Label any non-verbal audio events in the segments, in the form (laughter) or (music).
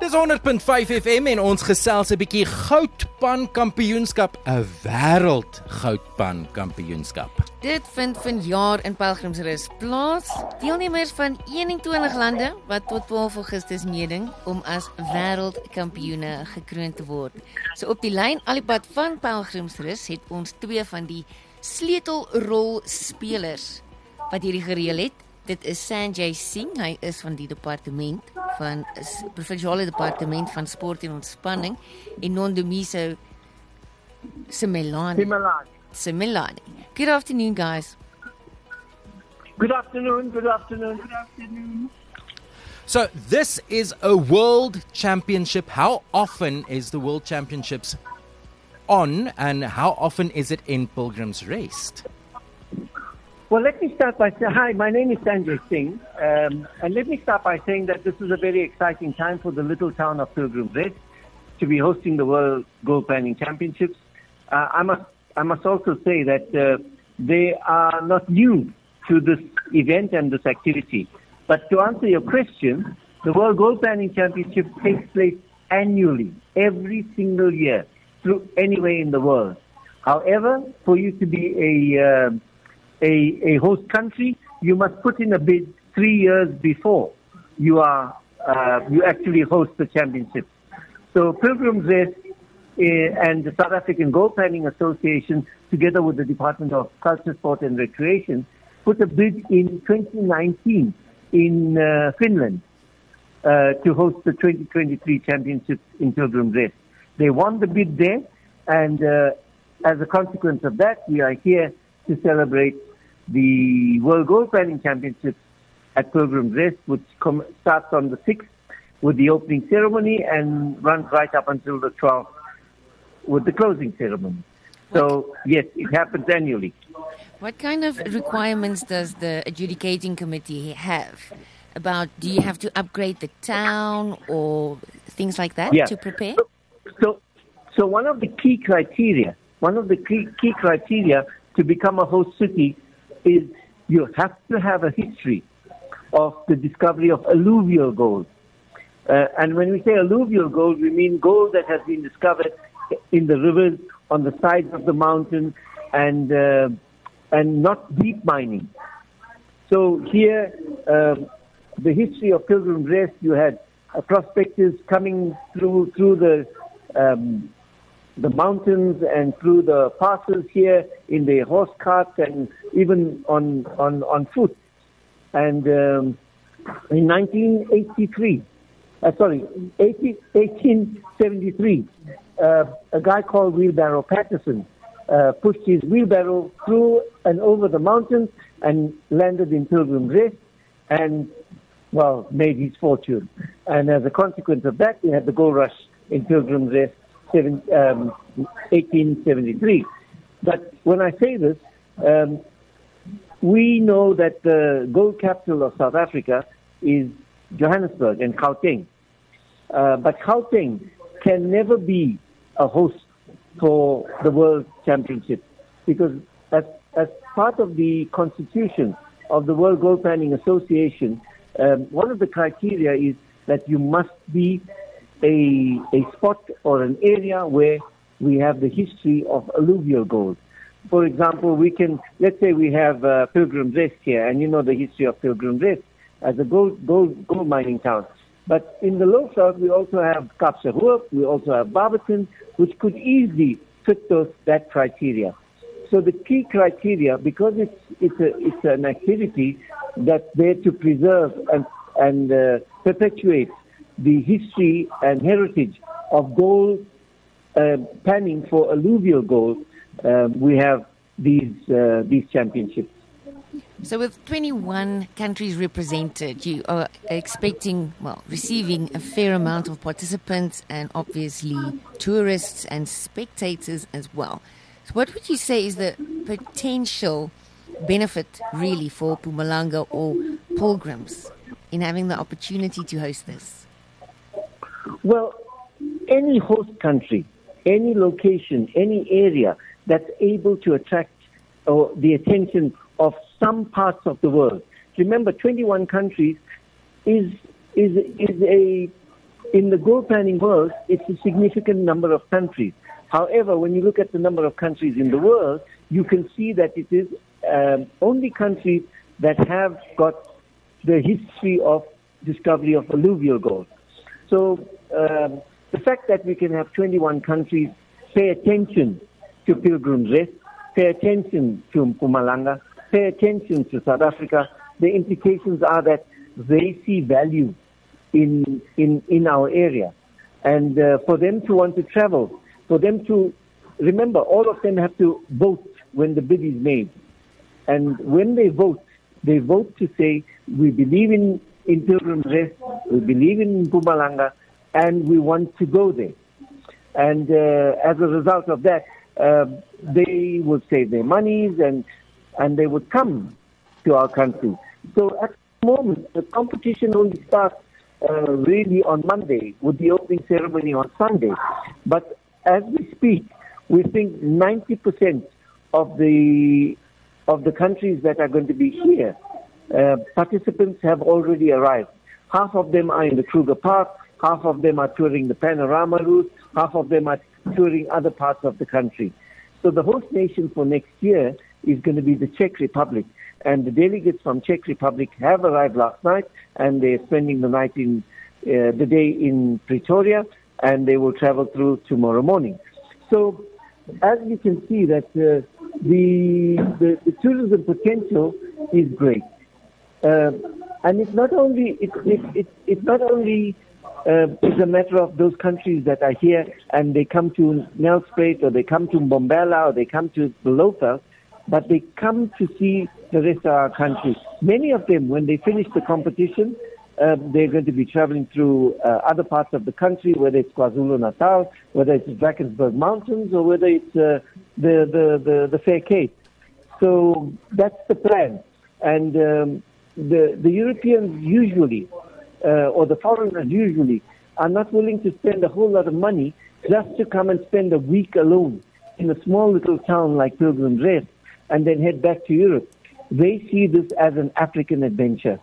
Dis 100.5 FM en ons gesels 'n bietjie goudpan kampioenskap, 'n wêreld goudpan kampioenskap. Dit vind vanjaar in Pelgrimsrus plaas. Deelnemers van 21 lande wat tot 12 Augustus meeding om as wêreldkampioene gekroon te word. So op die lyn alipad van Pelgrimsrus het ons twee van die sleutelrolspelers wat hierdie gereël het. Dit is Sanjay Singh, hy is van die departement van provinsiale departement van sport en ontspanning en Nondomiso Semelani. Simelani. Semelani. Good afternoon guys. Good afternoon, guys good afternoon, good afternoon. So this is a world championship. How often is the world championships on and how often is it in Pilgrim's Rest? Well, let me start by saying, hi, my name is Sanjay Singh. Um, and let me start by saying that this is a very exciting time for the little town of Pilgrim's Rest to be hosting the World Gold Panning Championships. Uh, I, must, I must also say that uh, they are not new to this event and this activity. But to answer your question, the World Gold Panning Championship takes place annually, every single year, through anywhere in the world. However, for you to be a uh, a, a host country, you must put in a bid three years before you are uh, you actually host the championship. So Pilgrims Rest uh, and the South African Gold Panning Association, together with the Department of Culture, Sport and Recreation, put a bid in 2019 in uh, Finland uh, to host the 2023 championships in Pilgrims Rest. They won the bid there, and uh, as a consequence of that, we are here to celebrate the World Gold Panning Championships at Pilgrim's Rest, which com- starts on the 6th with the opening ceremony and runs right up until the 12th with the closing ceremony. So, yes, it happens annually. What kind of requirements does the adjudicating committee have? About do you have to upgrade the town or things like that Yeah. to prepare? So, so, so one of the key criteria, one of the key, key criteria to become a host city is you have to have a history of the discovery of alluvial gold. Uh, and when we say alluvial gold, we mean gold that has been discovered in the rivers, on the sides of the mountains, and uh, and not deep mining. So here, um, the history of Pilgrim's Rest, you had prospectors coming through through the um, the mountains and through the passes here in the horse carts and even on on on foot. And um, in 1983, uh, sorry, 80, 1873, uh, a guy called Wheelbarrow Patterson uh, pushed his wheelbarrow through and over the mountains and landed in Pilgrim's Rest and, well, made his fortune. And as a consequence of that, we had the gold rush in Pilgrim's Rest, seven, um, 1873. But when I say this, um, we know that the gold capital of South Africa is Johannesburg and Gauteng. Uh, but Gauteng can never be a host for the World Championship because as, as part of the constitution of the World Gold Panning Association, um, one of the criteria is that you must be a, a spot or an area where we have the history of alluvial gold. For example, we can, let's say we have uh, Pilgrim's Rest here, and you know the history of Pilgrim's Rest as a gold, gold, gold mining town. But in the low south, we also have Kaapsehoop, we also have Barberton, which could easily fit those, that criteria. So the key criteria, because it's, it's, a, it's an activity that's there to preserve and, and uh, perpetuate the history and heritage of gold uh, panning for alluvial gold, um, we have these, uh, these championships. So, with 21 countries represented, you are expecting, well, receiving a fair amount of participants and obviously tourists and spectators as well. So, what would you say is the potential benefit really for Mpumalanga or pilgrims in having the opportunity to host this? Well, any host country, any location, any area that's able to attract uh, the attention of some parts of the world. Remember, 21 countries is is is a in the gold panning world, it's a significant number of countries. However, when you look at the number of countries in the world, you can see that it is um, only countries that have got the history of discovery of alluvial gold. So um, the fact that we can have 21 countries pay attention to Pilgrim's Rest, pay attention to Mpumalanga, pay attention to South Africa, the implications are that they see value in, in, in our area. And uh, for them to want to travel, for them to, remember, all of them have to vote when the bid is made. And when they vote, they vote to say, we believe in, in Pilgrim's Rest, we believe in Mpumalanga, and we want to go there. And uh, as a result of that, uh, they would save their monies and, and they would come to our country. So at the moment, the competition only starts uh, really on Monday with the opening ceremony on Sunday. But as we speak, we think 90% of the of the countries that are going to be here, uh, participants have already arrived. Half of them are in the Kruger Park, half of them are touring the panorama route, half of them are touring other parts of the country. So the host nation for next year is going to be the Czech Republic. And the delegates from Czech Republic have arrived last night, and they're spending the night in uh, the day in Pretoria, and they will travel through tomorrow morning. So, as you can see, that uh, the, the, the tourism potential is great, uh, and it's not only it, it, it, it's not only uh, it's a matter of those countries that are here and they come to Nelspruit or they come to Mbombela or they come to Belofeld, but they come to see the rest of our country. Many of them, when they finish the competition, um, they're going to be traveling through uh, other parts of the country, whether it's KwaZulu Natal, whether it's Drakensberg Mountains, or whether it's uh, the, the, the, the Fair Cape. So that's the plan. And um, the, the Europeans usually, uh, or the foreigners usually, are not willing to spend a whole lot of money just to come and spend a week alone in a small little town like Pilgrim's Rest and then head back to Europe. They see this as an African adventure.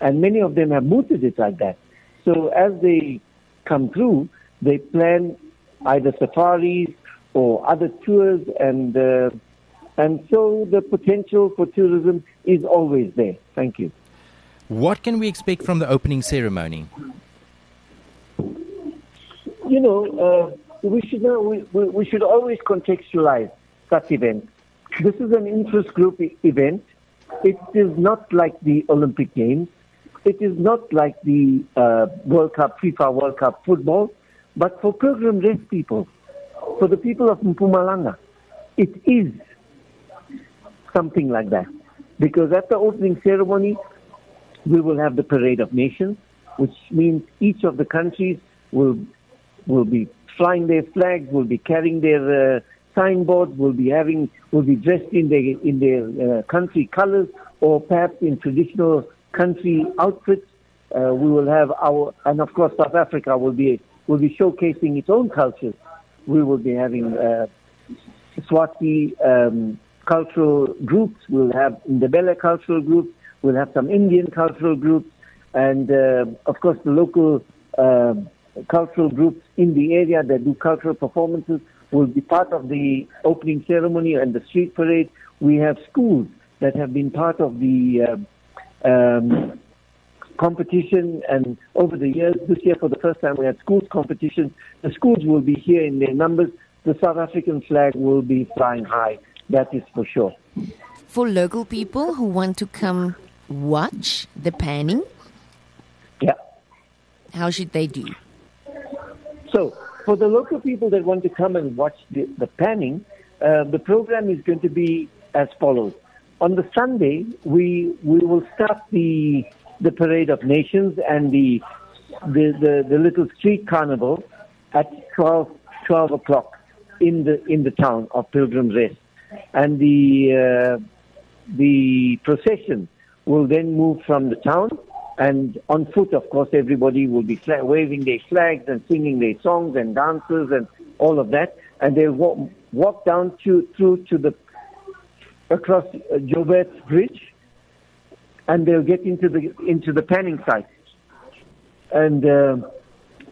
And many of them have mooted it like that. So as they come through, they plan either safaris or other tours, and uh, and so the potential for tourism is always there. Thank you. What can we expect from the opening ceremony? You know, uh, we should know, we, we should always contextualize such events. This is an interest group event. It is not like the Olympic Games. It is not like the uh, World Cup, FIFA World Cup football, but for Pilgrim Rest people, for the people of Mpumalanga, it is something like that. Because at the opening ceremony, we will have the Parade of Nations, which means each of the countries will will be flying their flags, will be carrying their uh, signboards, will be having, will be dressed in their in their uh, country colors, or perhaps in traditional country outfits. Uh, we will have our, and of course South Africa will be will be showcasing its own cultures. We will be having uh, Swati um, cultural groups. We'll have Ndebele cultural groups. We'll have some Indian cultural groups, and uh, of course the local uh, cultural groups in the area that do cultural performances will be part of the opening ceremony and the street parade. We have schools that have been part of the uh, um, competition, and over the years, this year for the first time, we had schools competition. The schools will be here in their numbers. The South African flag will be flying high. That is for sure. For local people who want to come watch the panning, yeah, how should they do? So, for the local people that want to come and watch the, the panning, uh, the program is going to be as follows. On the Sunday, we we will start the the parade of nations and the the, the, the little street carnival at 12, 12 o'clock in the in the town of Pilgrim's Rest, and the uh, the procession will then move from the town and on foot. Of course, everybody will be flag- waving their flags and singing their songs and dances and all of that, and they'll walk, walk down to, through to the across uh, Joubert Bridge, and they'll get into the into the panning site. And uh,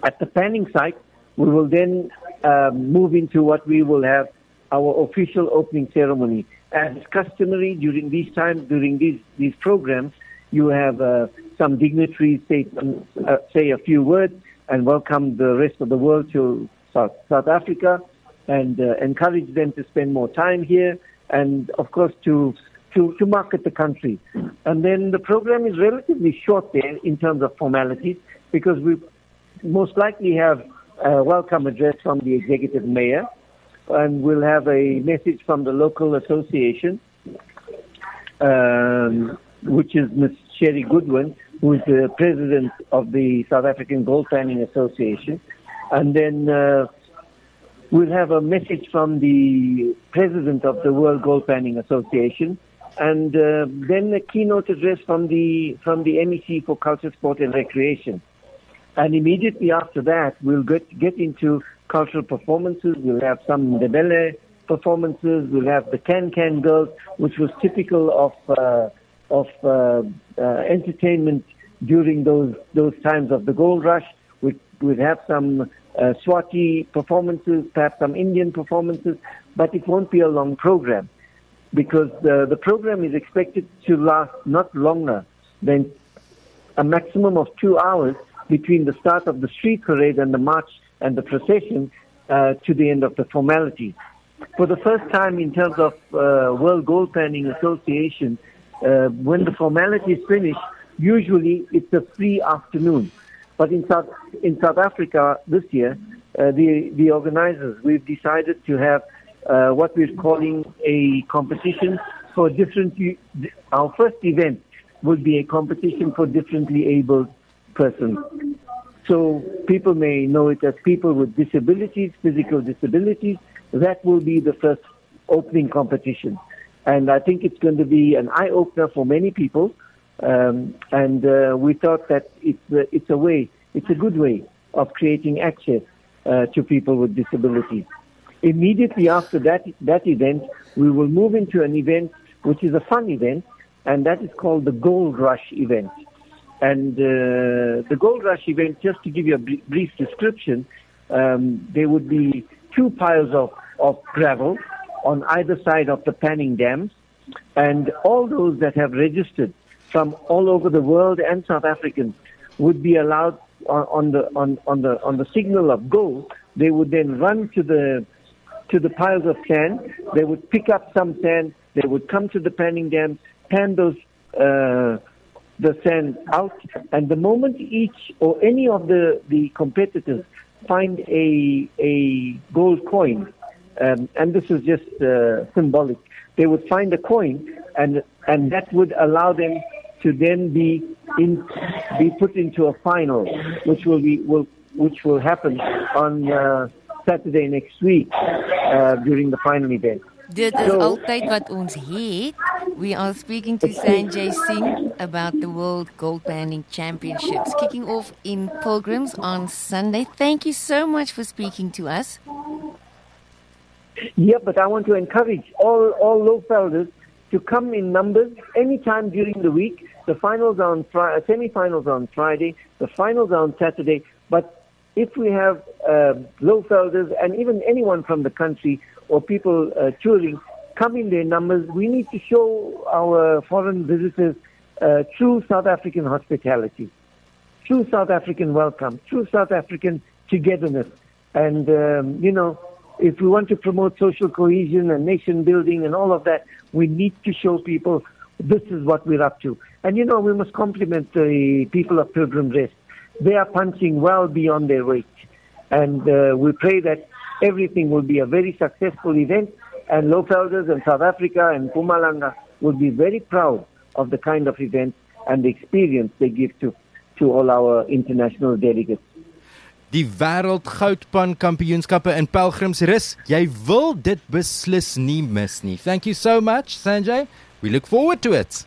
at the panning site, we will then um, move into what we will have our official opening ceremony. As customary during these times, during these, these programs, you have uh, some dignitaries say, uh, say a few words and welcome the rest of the world to South, South Africa and uh, encourage them to spend more time here and, of course, to, to, to market the country. And then the program is relatively short there in terms of formalities because we most likely have a welcome address from the executive mayor and we'll have a message from the local association, um, which is Ms. Sherry Goodwin, who is the president of the South African Gold Panning Association. And then uh, we'll have a message from the president of the World Gold Panning Association, and uh, then a keynote address from the from the MEC for Culture, Sport and Recreation. And immediately after that, we'll get get into cultural performances. We'll have some Ndebele performances. We'll have the Can Can Girls, which was typical of uh, of uh, uh, entertainment during those those times of the gold rush. We we'll have some uh, Swati performances, perhaps some Indian performances, but it won't be a long program because the the program is expected to last not longer than a maximum of two hours between the start of the street parade and the march and the procession uh, to the end of the formalities. For the first time in terms of uh, World Gold Panning Association, uh, when the formalities finish, usually it's a free afternoon. But in South in South Africa this year, uh, the the organizers we've decided to have uh, what we're calling a competition for different. Our first event will be a competition for differently abled persons. So people may know it as people with disabilities, physical disabilities. That will be the first opening competition. And I think it's going to be an eye opener for many people. Um, and uh, we thought that it's a, it's a way, it's a good way of creating access uh, to people with disabilities. Immediately after that, that event, we will move into an event which is a fun event, and that is called the Gold Rush event. And uh, the Gold Rush event, just to give you a brief description, um, there would be two piles of, of gravel on either side of the panning dams, and all those that have registered from all over the world and South Africans would be allowed on, on the on, on the on the signal of go. They would then run to the to the piles of sand. They would pick up some sand. They would come to the panning dams, pan those. Uh, the sand out, and the moment each or any of the, the competitors find a a gold coin, um, and this is just uh, symbolic, they would find a coin, and and that would allow them to then be in be put into a final, which will be will which will happen on uh, Saturday next week uh, during the final event. Dit is so, altyd wat ons het. We are speaking to Sanjay Singh about the World Gold Panning Championships kicking off in Pilgrims on Sunday. Thank you so much for speaking to us. Yeah, but I want to encourage all all Lowvelders to come in numbers anytime during the week. The finals are on Friday, uh, semi-finals on Friday, the finals are on Saturday. But if we have uh, Lowvelders and even anyone from the country or people uh, touring come in their numbers, we need to show our foreign visitors uh, true South African hospitality, true South African welcome, true South African togetherness. And, um, you know, if we want to promote social cohesion and nation building and all of that, we need to show people this is what we're up to. And, you know, we must compliment the people of Pilgrim Rest. They are punching well beyond their weight. And uh, we pray that everything will be a very successful event, and Lowvelders and South Africa and Mpumalanga will be very proud of the kind of event and the experience they give to, to all our international delegates. Die wêreld goudpan kampioenskappe in pelgrimsrus. Jy wil dit beslis nie mis nie. Thank you so much, Sanjay. We look forward to it.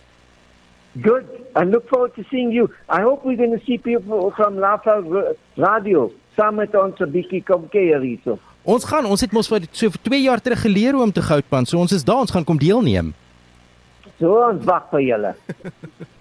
Good. I look forward to seeing you. I hope we're going to see people from Laeveld Radio. Saam met ons 'n Ons gaan ons het mos vir so vir 2 jaar terug geleer hoe om te goudpan. So ons is daar, ons gaan kom deelneem. So ons wag vir julle. (laughs)